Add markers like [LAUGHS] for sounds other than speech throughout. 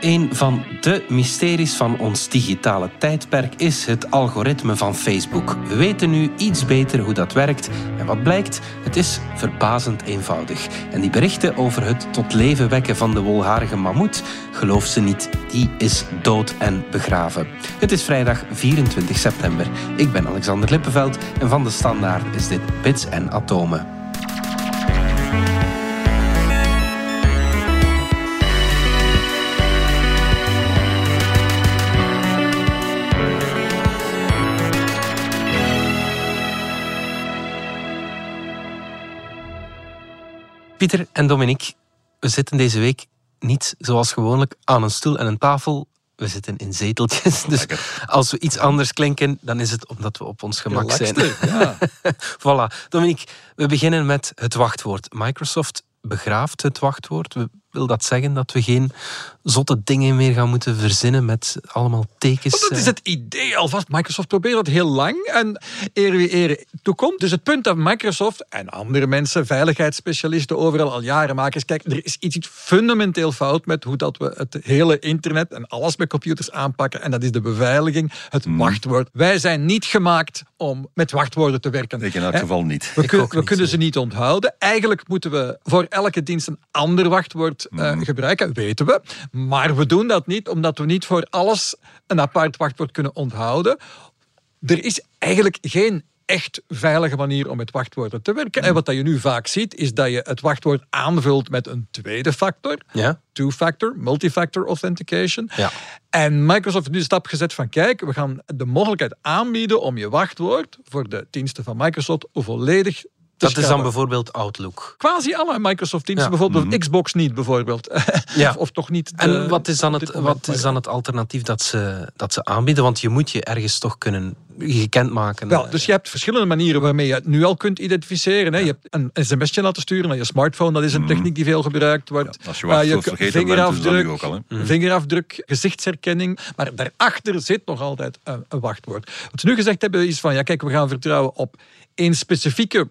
Een van de mysteries van ons digitale tijdperk is het algoritme van Facebook. We weten nu iets beter hoe dat werkt. En wat blijkt? Het is verbazend eenvoudig. En die berichten over het tot leven wekken van de wolharige mammoet, geloof ze niet, die is dood en begraven. Het is vrijdag 24 september. Ik ben Alexander Lippenveld en van de Standaard is dit Bits en Atomen. Pieter en Dominique, we zitten deze week niet zoals gewoonlijk aan een stoel en een tafel. We zitten in zeteltjes. [LAUGHS] Dus als we iets anders klinken, dan is het omdat we op ons gemak zijn. Ja. [LAUGHS] voilà. Dominique, we beginnen met het wachtwoord. Microsoft begraaft het wachtwoord. We wil dat zeggen dat we geen zotte dingen meer gaan moeten verzinnen met allemaal tekens? dat is eh? het idee alvast. Microsoft probeert dat heel lang en eer wie eer toekomt. Dus het punt dat Microsoft en andere mensen, veiligheidsspecialisten overal al jaren maken, is kijk, er is iets fundamenteel fout met hoe dat we het hele internet en alles met computers aanpakken. En dat is de beveiliging, het hmm. wachtwoord. Wij zijn niet gemaakt om met wachtwoorden te werken. Ik in elk geval niet. We, we kunnen ze niet onthouden. Eigenlijk moeten we voor elke dienst een ander wachtwoord uh, gebruiken, weten we. Maar we doen dat niet omdat we niet voor alles een apart wachtwoord kunnen onthouden. Er is eigenlijk geen echt veilige manier om met wachtwoorden te werken. En wat dat je nu vaak ziet, is dat je het wachtwoord aanvult met een tweede factor. Ja. Two-factor, multifactor authentication. Ja. En Microsoft heeft nu de stap gezet van kijk, we gaan de mogelijkheid aanbieden om je wachtwoord voor de diensten van Microsoft volledig dat is dan bijvoorbeeld Outlook. Quasi alle Microsoft Teams, bijvoorbeeld mhm. Xbox niet bijvoorbeeld. [LAUGHS] ja. of, toch niet. en wat is dan, het, wat is dan het alternatief dat ze, dat ze aanbieden? Want je moet je ergens toch kunnen gekend maken. Wel, dus je hebt verschillende manieren waarmee je het nu al kunt identificeren. Hè. Je hebt een sms'je laten sturen naar je smartphone. Dat is een mhm. techniek die veel gebruikt wordt. als je uh, je vingerafdruk, ook al, mhm. vingerafdruk, gezichtsherkenning. Maar daarachter zit nog altijd een, een wachtwoord. Wat ze nu gezegd hebben is van, ja kijk, we gaan vertrouwen op één specifieke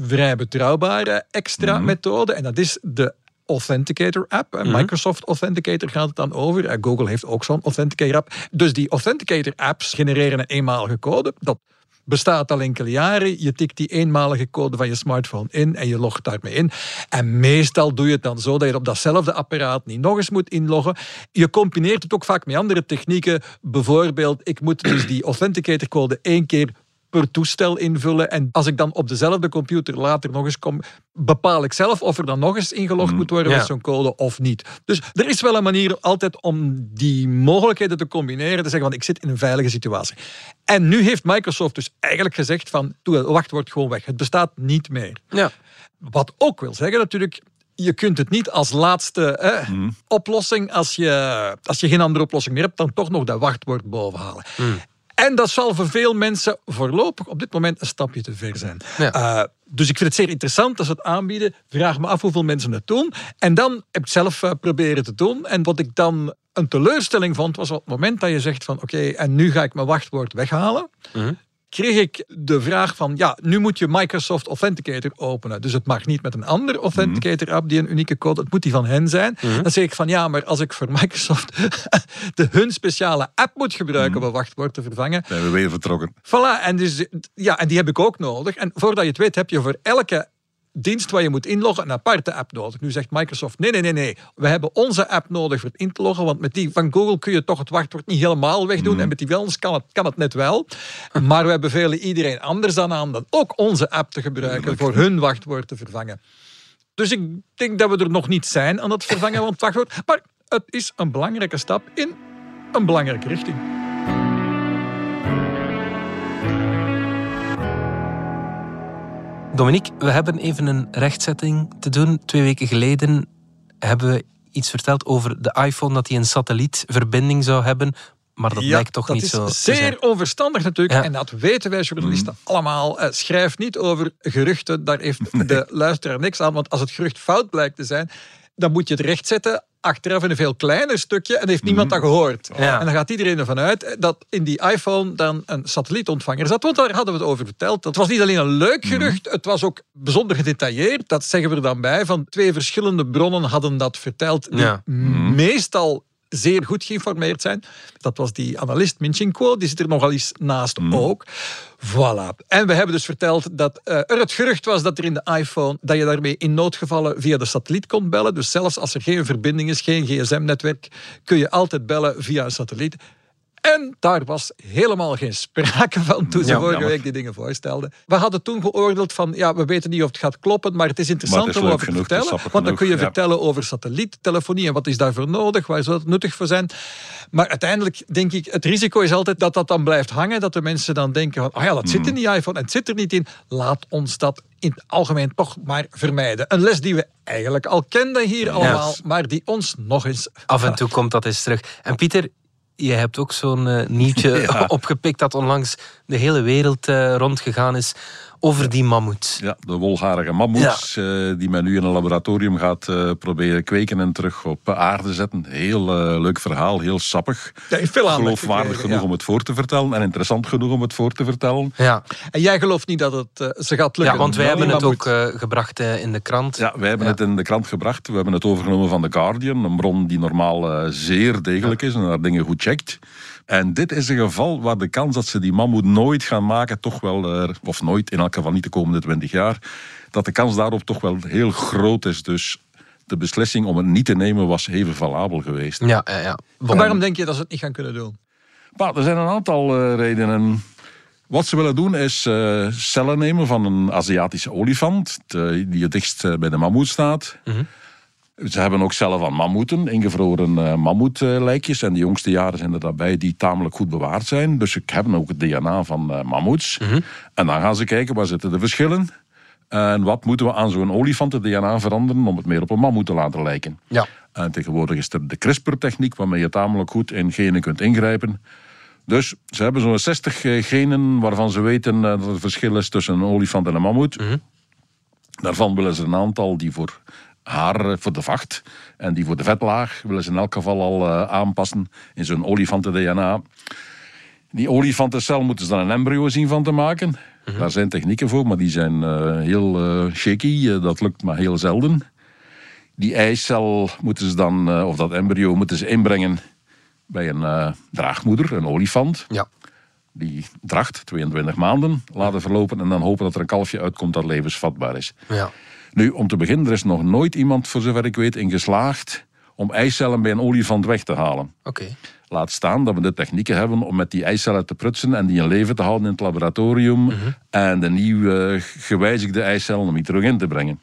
vrij betrouwbare extra mhm. methode. En dat is de Authenticator app. Mm Microsoft Authenticator gaat het dan over. Google heeft ook zo'n Authenticator app. Dus die Authenticator apps genereren een eenmalige code. Dat bestaat al enkele jaren. Je tikt die eenmalige code van je smartphone in en je logt daarmee in. En meestal doe je het dan zo dat je op datzelfde apparaat niet nog eens moet inloggen. Je combineert het ook vaak met andere technieken. Bijvoorbeeld, ik moet dus die Authenticator code één keer per toestel invullen. En als ik dan op dezelfde computer later nog eens kom, bepaal ik zelf of er dan nog eens ingelogd mm, moet worden met zo'n code of niet. Dus er is wel een manier altijd om die mogelijkheden te combineren, te zeggen van ik zit in een veilige situatie. En nu heeft Microsoft dus eigenlijk gezegd van doe, wachtwoord gewoon weg. Het bestaat niet meer. Ja. Wat ook wil zeggen natuurlijk, je kunt het niet als laatste mm. oplossing, als je, als je geen andere oplossing meer hebt, dan toch nog dat wachtwoord bovenhalen. Mm. En dat zal voor veel mensen voorlopig op dit moment een stapje te ver zijn. Eh, dus ik vind het zeer interessant dat ze het aanbieden. Vraag me af hoeveel mensen het doen. En dan heb ik het zelf uh, proberen te doen. En wat ik dan een teleurstelling vond, was op het moment dat je zegt van oké, en nu ga ik mijn wachtwoord weghalen. Mhm kreeg ik de vraag van, ja, nu moet je Microsoft Authenticator openen. Dus het mag niet met een andere Authenticator-app die een unieke code, het moet die van hen zijn. Mhm. Dan zeg ik van, ja, maar als ik voor Microsoft [LAUGHS] de hun speciale app moet gebruiken om een wachtwoord te vervangen. Zijn we weer vertrokken. Voilà, en, dus, ja, en die heb ik ook nodig. En voordat je het weet, heb je voor elke dienst waar je moet inloggen een aparte app nodig. Nu zegt Microsoft, nee, nee, nee, nee. We hebben onze app nodig voor het in te loggen, want met die van Google kun je toch het wachtwoord niet helemaal wegdoen. Mhm. En met die wel kan het, kan het net wel. Maar wij bevelen iedereen anders dan aan dan ook onze app te gebruiken voor hun wachtwoord te vervangen. Dus ik denk dat we er nog niet zijn aan het vervangen van het wachtwoord. Maar het is een belangrijke stap in een belangrijke richting. Dominique, we hebben even een rechtzetting te doen. Twee weken geleden hebben we iets verteld over de iPhone, dat hij een satellietverbinding zou hebben. Maar dat lijkt toch niet zo. Dat is zeer onverstandig natuurlijk. En dat weten wij journalisten mm. allemaal. Uh, schrijf niet over geruchten. Daar heeft [LAUGHS] de luisteraar niks aan. Want als het gerucht fout blijkt te zijn, dan moet je het rechtzetten achteraf in een veel kleiner stukje en heeft niemand mhm. dat gehoord. En dan gaat iedereen ervan uit dat in die iPhone dan een satellietontvanger zat. Want daar hadden we het over verteld. Dat was niet alleen een leuk mhm. gerucht, het was ook bijzonder gedetailleerd. Dat zeggen we er dan bij. Van twee verschillende bronnen hadden dat verteld. Die mhm. meestal zeer goed geïnformeerd zijn. Dat was die analist Minchinko, die zit er nogal eens naast Mhm. ook. Voilà. En we hebben dus verteld dat eh, er het gerucht was dat er in de iPhone, dat je daarmee in noodgevallen via de satelliet kon bellen. Dus zelfs als er geen verbinding is, geen gsm-netwerk, kun je altijd bellen via een satelliet. En daar was helemaal geen sprake van toen ze Ja, vorige jammer. week die dingen voorstelden. We hadden toen geoordeeld van, ja, we weten niet of het gaat kloppen, maar het is interessant Maar het is om over te genoeg, vertellen. Want dan kun je ja. vertellen over satelliettelefonie en wat is daarvoor nodig, waar zou het nuttig voor zijn. Maar uiteindelijk denk ik, het risico is altijd dat dat dan blijft hangen, dat de mensen dan denken van, oh ja, dat zit Mhm. in die iPhone en het zit er niet in. Laat ons dat in het algemeen toch maar vermijden. Een les die we eigenlijk al kenden hier allemaal, maar die ons nog eens... Af en toe komt dat eens terug. En Pieter, je hebt ook zo'n eh, nieuwtje [LAUGHS] Ja. opgepikt dat onlangs de hele wereld eh, rondgegaan is over die mammoet. Ja, de wolharige mammoets, eh, die men nu in een laboratorium gaat eh, proberen kweken en terug op aarde zetten. Heel eh, leuk verhaal, heel sappig. Ja, veel Geloofwaardig gekregen, genoeg ja. om het voor te vertellen en interessant genoeg om het voor te vertellen. Ja, En jij gelooft niet dat het eh, ze gaat lukken? ja want wij hebben het ook eh, gebracht in de krant. Ja, wij hebben Ja. het in de krant gebracht. We hebben het overgenomen van The Guardian, een bron die normaal eh, zeer degelijk is en daar dingen goed checkt. En dit is een geval waar de kans dat ze die mammoet nooit gaan maken, toch wel, eh, of nooit, in elk geval niet de komende twintig jaar, dat de kans daarop toch wel heel groot is. Dus de beslissing om het niet te nemen was even valabel geweest. Ja, ja, ja. En waarom denk je dat ze het niet gaan kunnen doen? Maar er zijn een aantal eh, redenen. Wat ze willen doen is eh, cellen nemen van een Aziatische olifant, de- die het dichtst bij de mammoet staat. Ze hebben ook cellen van mammoeten, ingevroren eh mammoetlijkjes. En de jongste jaren zijn er daarbij die tamelijk goed bewaard zijn. Dus ze hebben ook het DNA van eh mammoets. En dan gaan ze kijken waar zitten de verschillen. En wat moeten we aan zo'n olifant-DNA veranderen om het meer op een mammoet te laten lijken. Ja. En tegenwoordig is er de CRISPR-techniek waarmee je tamelijk goed in genen kunt ingrijpen. Dus ze hebben zo'n 60 eh, genen waarvan ze weten dat er verschil is tussen een olifant en een mammoet. Daarvan willen ze een aantal die voor haar, voor de vacht en die voor de vetlaag, willen ze in elk geval al eh, aanpassen in zo'n olifanten-DNA. Die olifantencel moeten ze dan een embryo zien van te maken. Daar zijn technieken voor, maar die zijn eh, heel eh, shaky. Dat lukt maar heel zelden. Die eicel moeten ze dan, of dat embryo, moeten ze inbrengen bij een draagmoeder, een olifant. Ja. Die draagt 22 maanden laten verlopen en dan hopen dat er een kalfje uitkomt dat levensvatbaar is. Ja. Nu, om te beginnen, er is nog nooit iemand, voor zover ik weet, in geslaagd om eicellen bij een olifant weg te halen. Oké. Laat staan dat we de technieken hebben om met die eicellen te prutsen en die in leven te houden in het laboratorium. En de nieuw eh, gewijzigde eicellen om die terug in te brengen.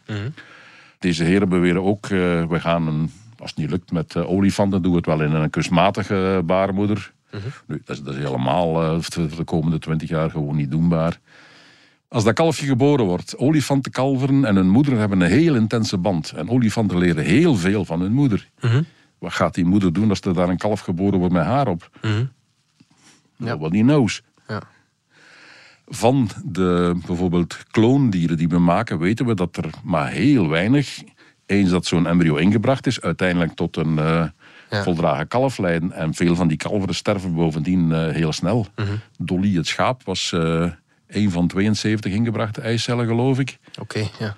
Deze heren beweren ook, eh, we gaan, een, als het niet lukt met eh, olifanten, doen we het wel in een kunstmatige eh. Nu, dat, is, dat is helemaal eh, voor de komende twintig jaar gewoon niet doenbaar. Als dat kalfje geboren wordt, olifantenkalveren en hun moeder hebben een heel intense band. En olifanten leren heel veel van hun moeder. Wat gaat die moeder doen als er daar een kalf geboren wordt met haar op? Nobody knows. Ja. Van de bijvoorbeeld kloondieren die we maken, weten we dat er maar heel weinig, eens dat zo'n embryo ingebracht is, uiteindelijk tot een eh, Ja. voldragen kalf leiden. En veel van die kalveren sterven bovendien eh, heel snel. Dolly, het schaap, was eh een van 72 ingebrachte eicellen, geloof ik. Oké, ja.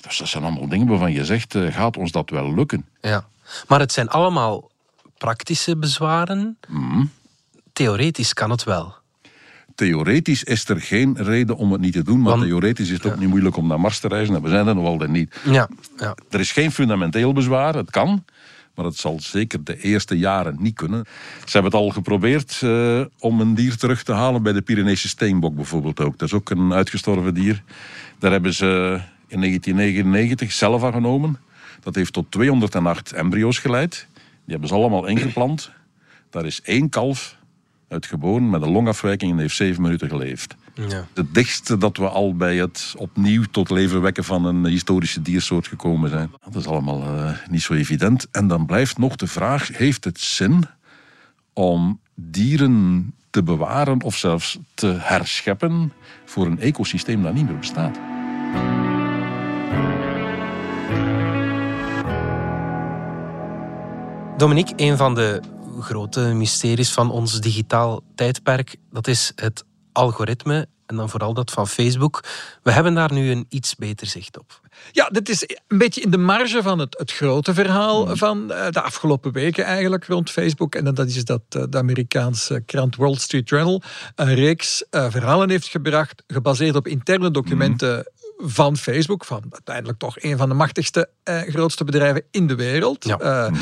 Dus dat zijn allemaal dingen waarvan je zegt, eh, gaat ons dat wel lukken? ja. Maar het zijn allemaal praktische bezwaren. Mhm. Theoretisch kan het wel. Theoretisch is er geen reden om het niet te doen, maar Want- theoretisch is het ook niet moeilijk om naar Mars te reizen. En we zijn er nog altijd niet. Ja, ja. Er is geen fundamenteel bezwaar, het kan. Maar het zal zeker de eerste jaren niet kunnen. Ze hebben het al geprobeerd eh, om een dier terug te halen bij de Pyreneese steenbok bijvoorbeeld ook. Dat is ook een uitgestorven dier. Daar hebben ze in 1999 zelf aan genomen. Dat heeft tot 208 embryo's geleid. Die hebben ze allemaal ingeplant. Daar is één kalf uitgeboren met een longafwijking en heeft zeven minuten geleefd. Ja. Het dichtste dat we al bij het opnieuw tot leven wekken van een historische diersoort gekomen zijn. Dat is allemaal eh, niet zo evident. En dan blijft nog de vraag: heeft het zin om dieren te bewaren of zelfs te herscheppen voor een ecosysteem dat niet meer bestaat? Dominique, een van de grote mysteries van ons digitaal tijdperk, dat is het algoritme. en dan vooral dat van Facebook. We hebben daar nu een iets beter zicht op. Ja, dit is een beetje in de marge van het, het grote verhaal Mm. van eh, de afgelopen weken eigenlijk rond Facebook. En dat is dat eh, de Amerikaanse krant Wall Street Journal een reeks eh, verhalen heeft gebracht, gebaseerd op interne documenten van Facebook, van uiteindelijk toch een van de machtigste, eh, grootste bedrijven in de wereld. Ja. Eh,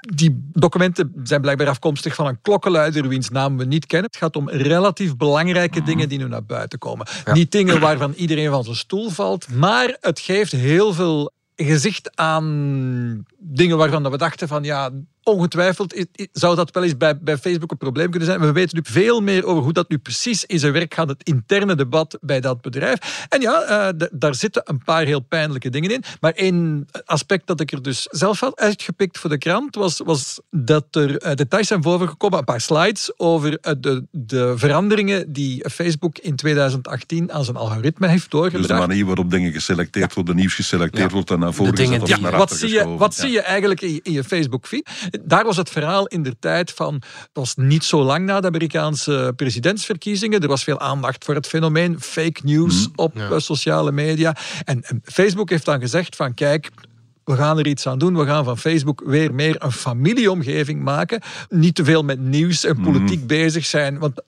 Die documenten zijn blijkbaar afkomstig van een klokkenluider wiens naam we niet kennen. Het gaat om relatief belangrijke dingen die nu naar buiten komen. Niet dingen waarvan iedereen van zijn stoel valt, maar het geeft heel veel gezicht aan dingen waarvan we dachten van ja, ongetwijfeld zou dat wel eens bij, bij Facebook een probleem kunnen zijn. We weten nu veel meer over hoe dat nu precies in zijn werk gaat, het interne debat bij dat bedrijf. En ja, eh, daar zitten een paar heel pijnlijke dingen in. Maar één aspect dat ik er dus zelf had uitgepikt voor de krant, was, was dat er eh, details zijn bovengekomen, een paar slides over eh, de, de veranderingen die Facebook in 2018 aan zijn algoritme heeft Dus de doorgebracht. manier waarop dingen geselecteerd worden, nieuws geselecteerd wordt en naar voren gezet naar wat achter zie, je, wat Ja. zie je eigenlijk in, in je Facebook-feed? Daar was het verhaal in de tijd van... Het was niet zo lang na de Amerikaanse presidentsverkiezingen. Er was veel aandacht voor het fenomeen fake news op eh, sociale media. En, en Facebook heeft dan gezegd van... Kijk, we gaan er iets aan doen. We gaan van Facebook weer meer een familieomgeving maken. Niet te veel met nieuws en politiek bezig zijn. Want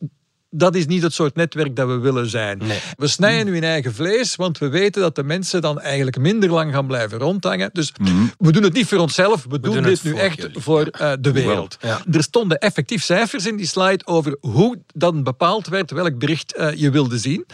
dat is niet het soort netwerk dat we willen zijn. Nee. We snijden nu in eigen vlees, want we weten dat de mensen dan eigenlijk minder lang gaan blijven rondhangen. Dus we doen het niet voor onszelf, we, doen, doen dit nu echt jullie. voor eh, de wereld. Ja. Er stonden effectief cijfers in die slide over hoe dan bepaald werd welk bericht eh, je wilde zien.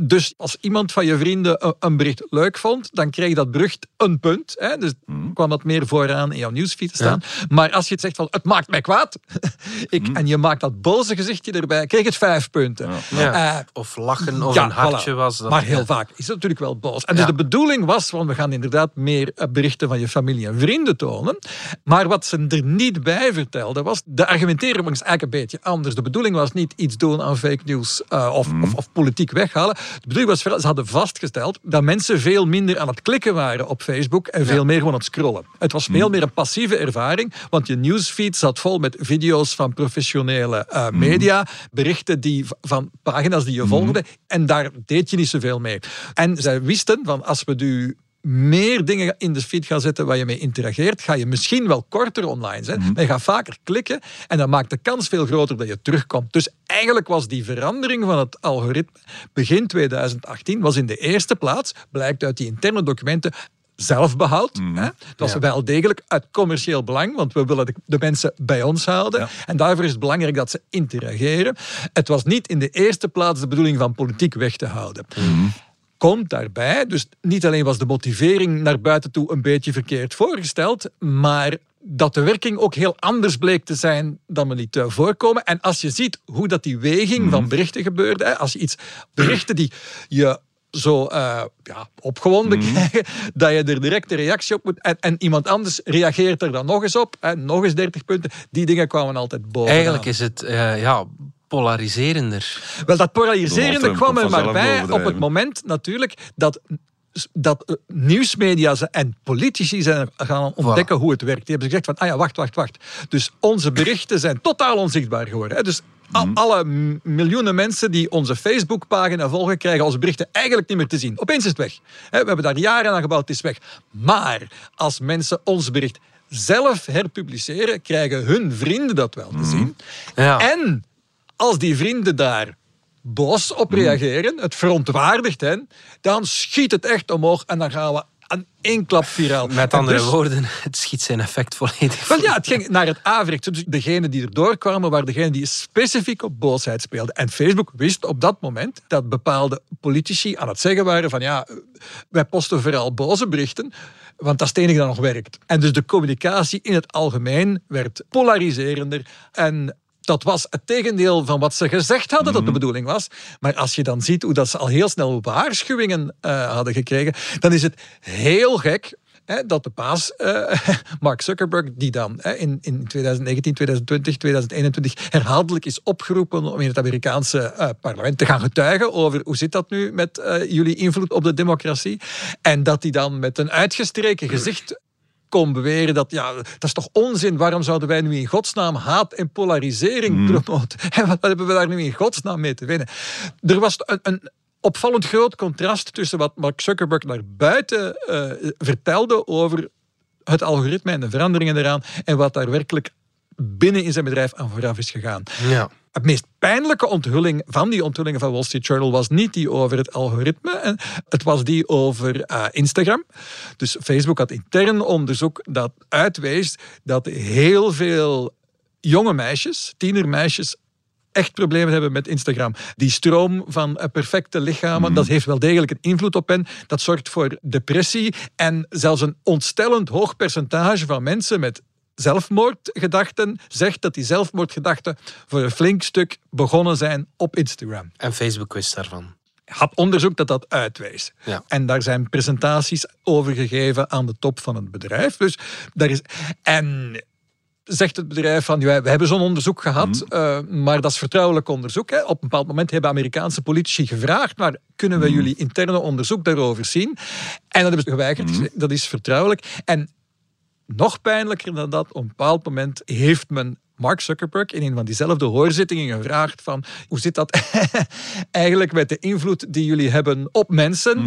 Dus als iemand van je vrienden een- bericht leuk vond, dan kreeg dat bericht een punt. Hè? Dus kwam dat meer vooraan in jouw nieuwsfeed te staan. Maar als je het zegt van het maakt mij kwaad, [LAUGHS] ik, en je maakt dat boze gezichtje erbij, kreeg het vijf punten. Ja. Eh, of lachen of ja, een hartje voilà. was. Dat, maar heel ja. vaak is het natuurlijk wel boos. En dus de bedoeling was, want we gaan inderdaad meer eh, berichten van je familie en vrienden tonen. Maar wat ze er niet bij vertelden was, de argumentering was eigenlijk een beetje anders. De bedoeling was niet iets doen aan fake news eh, of, of, of politiek weghalen. De bedoeling was, ze hadden vastgesteld dat mensen veel minder aan het klikken waren op Facebook en veel meer gewoon aan het scrollen. Het was veel meer een passieve ervaring, want je newsfeed zat vol met video's van professionele eh, media, berichten die, van pagina's die je volgde, en daar deed je niet zoveel mee. En zij wisten van als we nu meer dingen in de feed gaan zetten waar je mee interageert, ga je misschien wel korter online zijn, maar je gaat vaker klikken en dan maakt de kans veel groter dat je terugkomt. Dus eigenlijk was die verandering van het algoritme begin 2018 was in de eerste plaats, blijkt uit die interne documenten, zelfbehoud. Hè? Dat was Ja. wel degelijk uit commercieel belang, want we willen de, de mensen bij ons houden. Ja. En daarvoor is het belangrijk dat ze interageren. Het was niet in de eerste plaats de bedoeling van politiek weg te houden. Komt daarbij, dus niet alleen was de motivering naar buiten toe een beetje verkeerd voorgesteld, maar dat de werking ook heel anders bleek te zijn dan we liet eh, voorkomen. En als je ziet hoe dat die weging van berichten gebeurde, hè, als je iets berichten die je zo eh, ja, opgewonden krijgen, dat je er direct een reactie op moet. En, en iemand anders reageert er dan nog eens op. En nog eens 30 punten. Die dingen kwamen altijd boven. Eigenlijk is het eh, ja, polariserender. Wel, dat polariserende kwam er maar bij op het moment natuurlijk dat, dat nieuwsmedia ze- en politici zijn gaan ontdekken hoe het werkt. Die hebben gezegd van, ah ja, wacht, wacht, wacht. Dus onze berichten zijn totaal onzichtbaar geworden. Hè. Dus al- Mhm. alle miljoenen mensen die onze Facebookpagina volgen, krijgen onze berichten eigenlijk niet meer te zien. Opeens is het weg. We hebben daar jaren aan gebouwd, het is weg. Maar als mensen ons bericht zelf herpubliceren, krijgen hun vrienden dat wel te zien. Ja. En als die vrienden daar boos op Hmm. reageren, het verontwaardigt hen, dan schiet het echt omhoog en dan gaan we aan één klap viraal. Met andere dus- woorden, het schiet zijn effect volledig. Wel ja, het ging naar het averechts. Dus degenen die erdoor kwamen, waren degenen die specifiek op boosheid speelden. En Facebook wist op dat moment dat bepaalde politici aan het zeggen waren van ja, wij posten vooral boze berichten, want dat is het enige dat nog werkt. En dus de communicatie in het algemeen werd polariserender en dat was het tegendeel van wat ze gezegd hadden dat de bedoeling was. Maar als je dan ziet hoe dat ze al heel snel waarschuwingen eh, hadden gekregen, dan is het heel gek dat de baas, eh, [LAUGHS] Mark Zuckerberg, die dan in, in 2019, 2020, 2021 herhaaldelijk is opgeroepen om in het Amerikaanse eh, parlement te gaan getuigen over hoe zit dat nu met jullie invloed op de democratie. En dat hij dan met een uitgestreken gezicht kon beweren dat ja, dat is toch onzin. Waarom zouden wij nu in godsnaam haat en polarisering promoten? [LAUGHS] En wat hebben we daar nu in godsnaam mee te winnen? Er was een, een, opvallend groot contrast tussen wat Mark Zuckerberg naar buiten uh, vertelde over het algoritme en de veranderingen eraan en wat daar werkelijk binnen in zijn bedrijf aan vooraf is gegaan. Ja. Het meest pijnlijke onthulling van die onthullingen van Wall Street Journal was niet die over het algoritme, het was die over uh, Instagram. Dus Facebook had intern onderzoek dat uitwees dat heel veel jonge meisjes, tienermeisjes, echt problemen hebben met Instagram. Die stroom van perfecte lichamen, Mhm. dat heeft wel degelijk een invloed op hen. Dat zorgt voor depressie en zelfs een ontstellend hoog percentage van mensen met zelfmoordgedachten zegt dat die zelfmoordgedachten voor een flink stuk begonnen zijn op Instagram. En Facebook wist daarvan. Had onderzoek dat dat uitwees. Ja. En daar zijn presentaties over gegeven aan de top van het bedrijf. Dus daar is, en zegt het bedrijf van, ja, we hebben zo'n onderzoek gehad, eh, maar dat is vertrouwelijk onderzoek. Hè. Op een bepaald moment hebben Amerikaanse politici gevraagd, maar kunnen we jullie interne onderzoek daarover zien? En dat hebben ze geweigerd. Dat is vertrouwelijk. En nog pijnlijker dan dat, op een bepaald moment heeft men Mark Zuckerberg in een van diezelfde hoorzittingen gevraagd van hoe zit dat [LAUGHS] eigenlijk met de invloed die jullie hebben op mensen?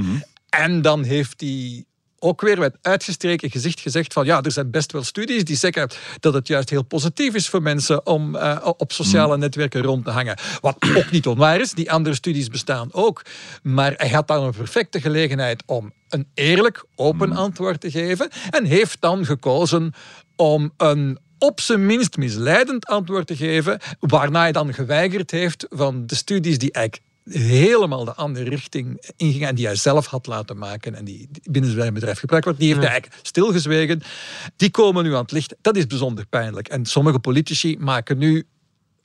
En dan heeft hij ook weer met uitgestreken gezicht gezegd van ja, er zijn best wel studies die zeggen dat het juist heel positief is voor mensen om uh, op sociale netwerken rond te hangen. Wat ook niet onwaar is, die andere studies bestaan ook. Maar hij had dan een perfecte gelegenheid om een eerlijk, open antwoord te geven en heeft dan gekozen om een op zijn minst misleidend antwoord te geven, waarna hij dan geweigerd heeft van de studies die eigenlijk helemaal de andere richting ingingen en die hij zelf had laten maken en die binnen zijn bedrijf gebruikt wordt, die heeft hij eigenlijk stilgezwegen. Die komen nu aan het licht. Dat is bijzonder pijnlijk. En sommige politici maken nu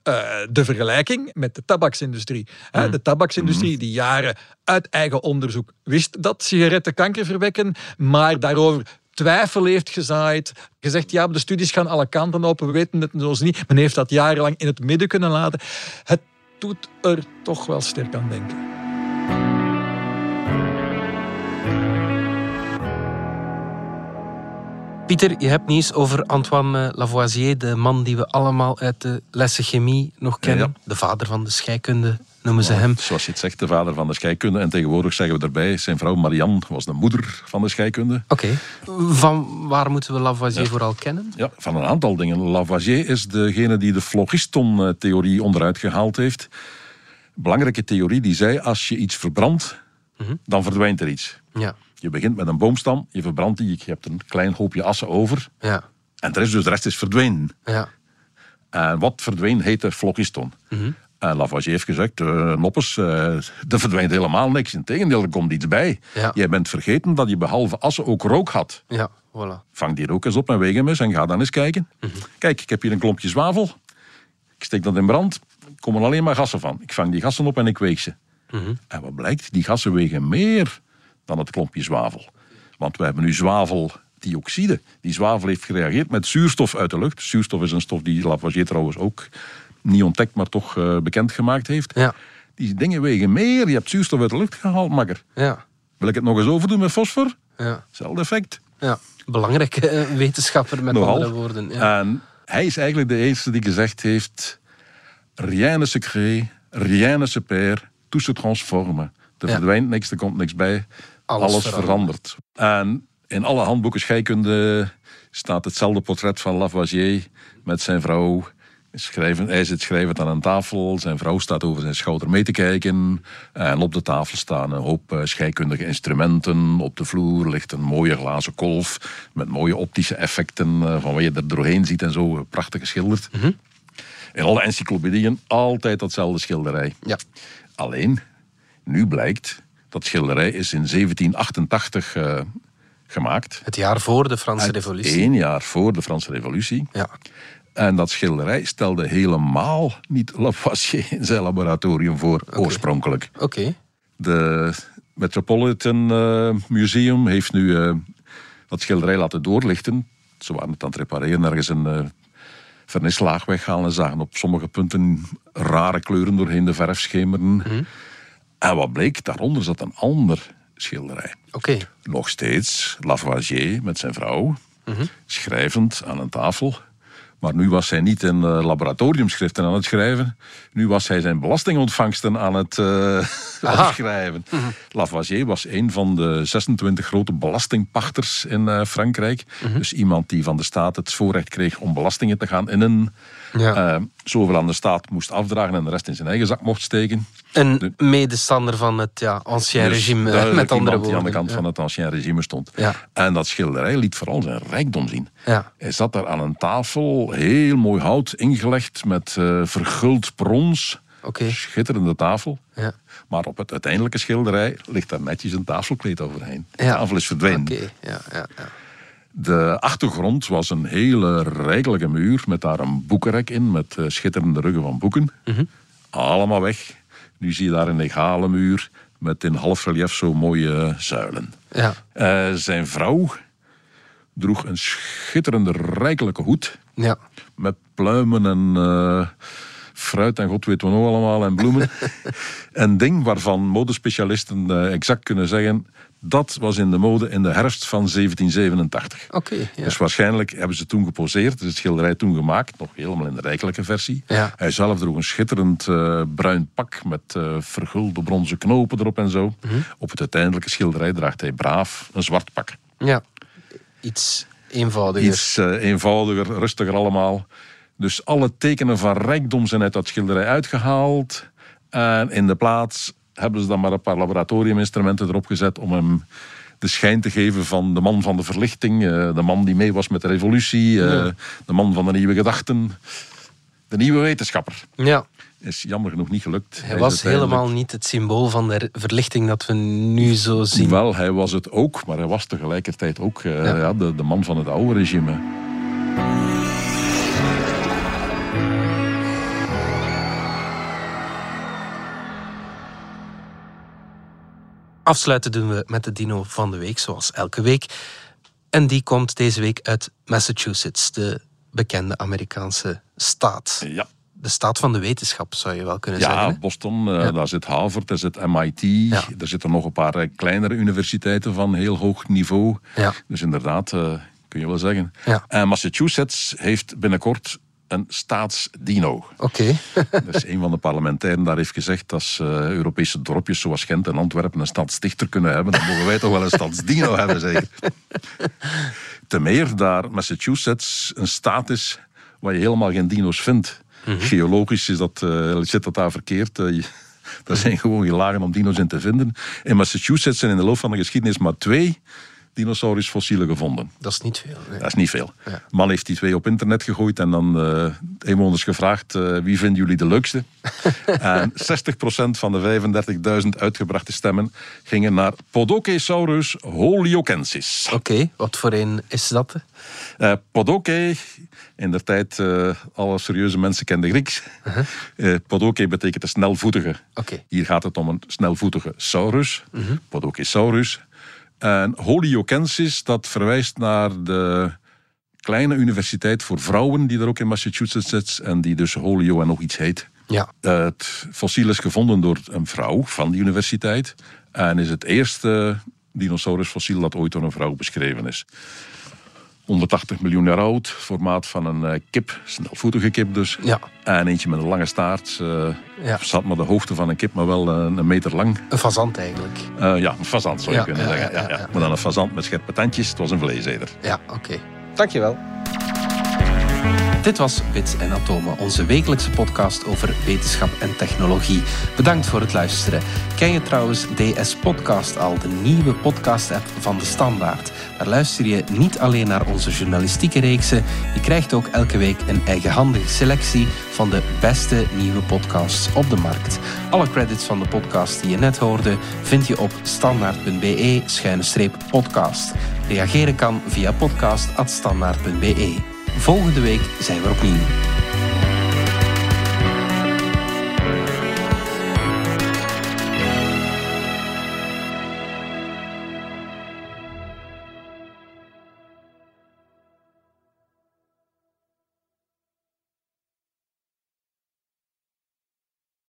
uh, de vergelijking met de tabaksindustrie. Mm. De tabaksindustrie die jaren uit eigen onderzoek wist dat sigaretten kanker verwekken, maar daarover twijfel heeft gezaaid. Gezegd, ja, de studies gaan alle kanten op, we weten het zoals niet. Men heeft dat jarenlang in het midden kunnen laten. Het doet er toch wel sterk aan denken. Pieter, je hebt nieuws over Antoine Lavoisier, de man die we allemaal uit de lessen chemie nog kennen. Ja, ja. De vader van de scheikunde noemen ze hem. Zoals je het zegt, de vader van de scheikunde. En tegenwoordig zeggen we erbij, zijn vrouw Marianne was de moeder van de scheikunde. Oké. Okay. Van waar moeten we Lavoisier ja. vooral kennen? Ja, van een aantal dingen. Lavoisier is degene die de phlogiston-theorie onderuit gehaald heeft. Belangrijke theorie die zei, als je iets verbrandt, mm -hmm. dan verdwijnt er iets. Ja. Je begint met een boomstam, je verbrandt die, je hebt een klein hoopje assen over. Ja. En de rest, dus de rest is verdwenen. Ja. En wat verdween heette phlogiston. Mm -hmm. En Lavoisier heeft gezegd, uh, noppes, uh, er verdwijnt helemaal niks. Integendeel, er komt iets bij. Ja. Jij bent vergeten dat je behalve assen ook rook had. Ja, voilà. Vang die rook eens op en weeg hem eens en ga dan eens kijken. Mm -hmm. Kijk, ik heb hier een klompje zwavel. Ik steek dat in brand. Er komen alleen maar gassen van. Ik vang die gassen op en ik weeg ze. -hmm. En wat blijkt? Die gassen wegen meer dan het klompje zwavel. Want we hebben nu zwaveldioxide. Die zwavel heeft gereageerd met zuurstof uit de lucht. Zuurstof is een stof die Lavoisier trouwens ook niet ontdekt, maar toch uh, bekendgemaakt heeft. Ja. Die dingen wegen meer. Je hebt zuurstof uit de lucht gehaald, makker. Ja. Wil ik het nog eens overdoen met fosfor? Ja. Hetzelfde effect. Ja. Belangrijke uh, wetenschapper met Nogal. andere woorden. Ja. En hij is eigenlijk de eerste die gezegd heeft... Rien ne se crée, rien ne se perd, tout se transforme. Er Ja. verdwijnt niks, er komt niks bij. Alles verandert. En in alle handboeken scheikunde staat hetzelfde portret van Lavoisier met zijn vrouw. Schrijven, hij zit schrijvend aan een tafel, zijn vrouw staat over zijn schouder mee te kijken. En op de tafel staan een hoop eh, scheikundige instrumenten. Op de vloer ligt een mooie glazen kolf met mooie optische effecten eh, van wat je er doorheen ziet en zo. Prachtig geschilderd. In alle encyclopedieën altijd datzelfde schilderij. Ja. Alleen, nu blijkt dat schilderij is in 1788 eh, gemaakt. Het jaar voor de Franse revolutie. Eén jaar voor de Franse revolutie. Ja. En dat schilderij stelde helemaal niet Lavoisier in zijn laboratorium voor, oorspronkelijk. Oké. De Metropolitan eh, Museum heeft nu eh, dat schilderij laten doorlichten. Ze waren het aan het repareren, ergens een uh, vernislaag weghalen en zagen op sommige punten rare kleuren doorheen de verf schemeren. En wat bleek, daaronder zat een ander schilderij. Oké. Nog steeds Lavoisier met zijn vrouw, schrijvend aan een tafel. Maar nu was hij niet in uh, laboratoriumschriften aan het schrijven. Nu was hij zijn belastingontvangsten aan het [LAUGHS] uh, schrijven. Mm Lavoisier was een van de 26 grote belastingpachters in uh, Frankrijk. Mhm. Dus iemand die van de staat het voorrecht kreeg om belastingen te gaan innen. Ja. Uh, zoveel aan de staat moest afdragen en de rest in zijn eigen zak mocht steken. Een medestander van het ja, ancien dus regime, met andere woorden. die aan de kant van het ancien regime stond. Ja. En dat schilderij liet vooral zijn rijkdom zien. Ja. Hij zat daar aan een tafel, heel mooi hout ingelegd met uh, verguld brons. Okay. Schitterende tafel. Ja. Maar op het uiteindelijke schilderij ligt daar netjes een tafelkleed overheen. De tafel is verdwenen. Okay. Ja, ja, ja. De achtergrond was een hele rijkelijke muur met daar een boekenrek in met uh, schitterende ruggen van boeken. Mhm. Allemaal weg. Nu zie je daar een egale muur met in half relief zo mooie zuilen. Ja. Uh, zijn vrouw droeg een schitterende rijkelijke hoed. Ja. Met pluimen en uh, fruit en god weet wat nog allemaal en bloemen. [LAUGHS] een ding waarvan modespecialisten exact kunnen zeggen dat was in de mode in de herfst van 1787. Oké. ja. Dus waarschijnlijk hebben ze toen geposeerd, is het schilderij toen gemaakt, nog helemaal in de rijkelijke versie. Ja. Hij zelf droeg een schitterend uh, bruin pak met uh, vergulde bronzen knopen erop en zo. Mhm. Op het uiteindelijke schilderij draagt hij braaf een zwart pak. Ja, iets eenvoudiger. Iets uh, eenvoudiger, rustiger allemaal. Dus alle tekenen van rijkdom zijn uit dat schilderij uitgehaald. En in de plaats hebben ze dan maar een paar laboratoriuminstrumenten erop gezet om hem de schijn te geven van de man van de verlichting, eh, de man die mee was met de revolutie, eh, de man van de nieuwe gedachten, de nieuwe wetenschapper. Ja. Is jammer genoeg niet gelukt. Hij, was helemaal niet het symbool van de verlichting dat we nu zo zien. Wel, hij was het ook, maar hij was tegelijkertijd ook uh, ja. de, de man van het oude regime. Afsluiten doen we met de dino van de week, zoals elke week. En die komt deze week uit Massachusetts, de bekende Amerikaanse staat. Ja. De staat van de wetenschap, zou je wel kunnen zeggen. Ja, Boston, daar zit Harvard, daar zit MIT. Ja. Er zitten nog een paar eh, kleinere universiteiten van heel hoog niveau. Ja. Dus inderdaad, uh, kun je wel zeggen. Ja. En Massachusetts heeft binnenkort een staatsdino. Oké. [LAUGHS] Okay. dus een van de parlementairen daar heeft gezegd dat uh, Europese dorpjes zoals Gent en Antwerpen een stadsdichter kunnen hebben, dan mogen wij toch wel een stadsdino [LAUGHS] hebben, zeker. Te meer daar Massachusetts een staat is waar je helemaal geen dino's vindt. Mhm. Geologisch is dat, uh, zit dat daar verkeerd. Uh, er [LAUGHS] zijn gewoon geen lagen om dino's in te vinden. In Massachusetts zijn in de loop van de geschiedenis maar twee dinosaurusfossielen gevonden. Dat is niet veel. Dat is niet veel. Ja. Man heeft die twee op internet gegooid en dan uh, inwoners gevraagd uh, wie vinden jullie de leukste. [LAUGHS] en 60% van de 35.000 uitgebrachte stemmen gingen naar Podokesaurus holiokensis. Oké, wat voor een is dat? Uh, Podoke, in der tijd alle serieuze mensen kenden Grieks. -huh. Podoke betekent een snelvoetige. Okay. Hier gaat het om een snelvoetige saurus, uh. -huh. Podokesaurus. En Holyokensis, dat verwijst naar de kleine universiteit voor vrouwen die er ook in Massachusetts zit en die dus Holyo en nog iets heet. Ja. Het fossiel is gevonden door een vrouw van die universiteit en is het eerste dinosaurusfossiel dat ooit door een vrouw beschreven is. 180 miljoen jaar oud, formaat van een uh, kip, snelvoetige kip dus. Ja. En eentje met een lange staart. Uh, ja. Zat maar de hoogte van een kip, maar wel een, een meter lang. Een fazant eigenlijk. Uh, ja, een fazant zou je kunnen zeggen. Ja, ja, Maar dan een fazant met scherpe tandjes. Het was een vleeseder. Ja, oké. Dankjewel. Dit was Bits en Atomen, onze wekelijkse podcast over wetenschap en technologie. Bedankt voor het luisteren. Ken je trouwens DS Podcast al, de nieuwe podcast-app van de Standaard? Daar luister je niet alleen naar onze journalistieke reeksen, je krijgt ook elke week een eigenhandige selectie van de beste nieuwe podcasts op de markt. Alle credits van de podcast die je net hoorde vind je op standaard.be-podcast. Reageren kan via podcast.standaard.be. Volgende week zijn we opnieuw.